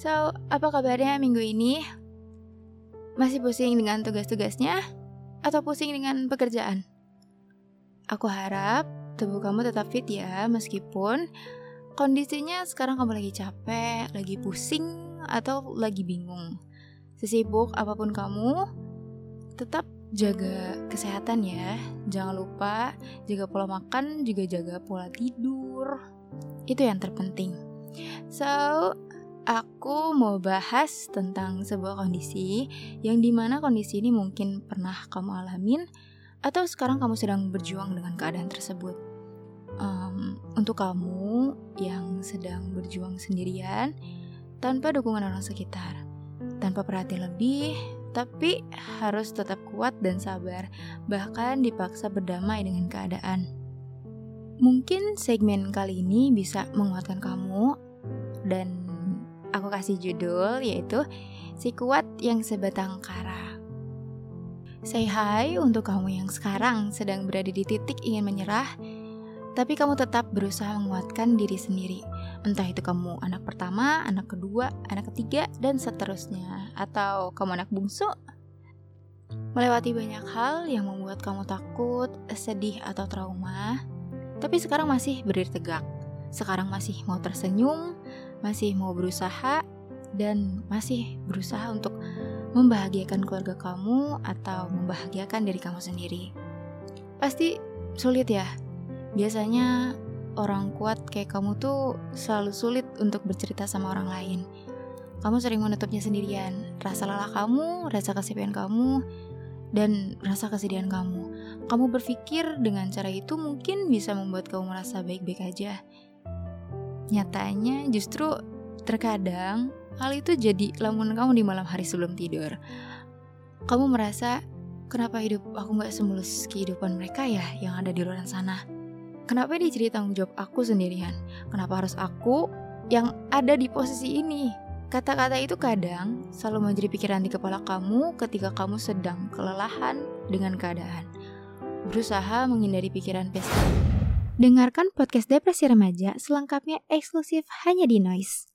so apa kabarnya minggu ini? Masih pusing dengan tugas-tugasnya? Atau pusing dengan pekerjaan? Aku harap tubuh kamu tetap fit ya, meskipun kondisinya sekarang kamu lagi capek, lagi pusing, atau lagi bingung. Sesibuk apa pun kamu, tetap jaga kesehatan ya. Jangan lupa jaga pola makan, juga jaga pola tidur. Itu yang terpenting. So, aku mau bahas tentang sebuah kondisi yang di mana kondisi ini mungkin pernah kamu alamin atau sekarang kamu sedang berjuang dengan keadaan tersebut. Um, untuk kamu yang sedang berjuang sendirian tanpa dukungan orang sekitar, tanpa perhatian lebih, tapi harus tetap kuat dan sabar, bahkan dipaksa berdamai dengan keadaan. Mungkin segmen kali ini bisa menguatkan kamu, dan aku kasih judul yaitu Si Kuat Yang Sebatang Kara. Say hi untuk kamu yang sekarang sedang berada di titik ingin menyerah, tapi kamu tetap berusaha menguatkan diri sendiri. Entah itu kamu anak pertama, anak kedua, anak ketiga, dan seterusnya. Atau kamu anak bungsu. Melewati banyak hal yang membuat kamu takut, sedih, atau trauma. Tapi sekarang masih berdiri tegak. Sekarang masih mau tersenyum, masih mau berusaha, dan masih berusaha untuk membahagiakan keluarga kamu atau membahagiakan diri kamu sendiri. Pasti sulit ya. Biasanya orang kuat kayak kamu tuh selalu sulit untuk bercerita sama orang lain. Kamu sering menutupnya sendirian. Rasa lelah kamu, rasa kesepian kamu, dan rasa kesedihan kamu. Kamu berpikir dengan cara itu mungkin bisa membuat kamu merasa baik-baik aja. Nyatanya justru terkadang hal itu jadi lamunan kamu di malam hari sebelum tidur. Kamu merasa kenapa hidup aku gak semulus kehidupan mereka ya yang ada di luar sana. Kenapa dia jadi tanggung jawab aku sendirian? Kenapa harus aku yang ada di posisi ini? Kata-kata itu kadang selalu menjadi pikiran di kepala kamu ketika kamu sedang kelelahan dengan keadaan. Berusaha menghindari pikiran pesta. Dengarkan podcast Depresi Remaja selengkapnya eksklusif hanya di Noise.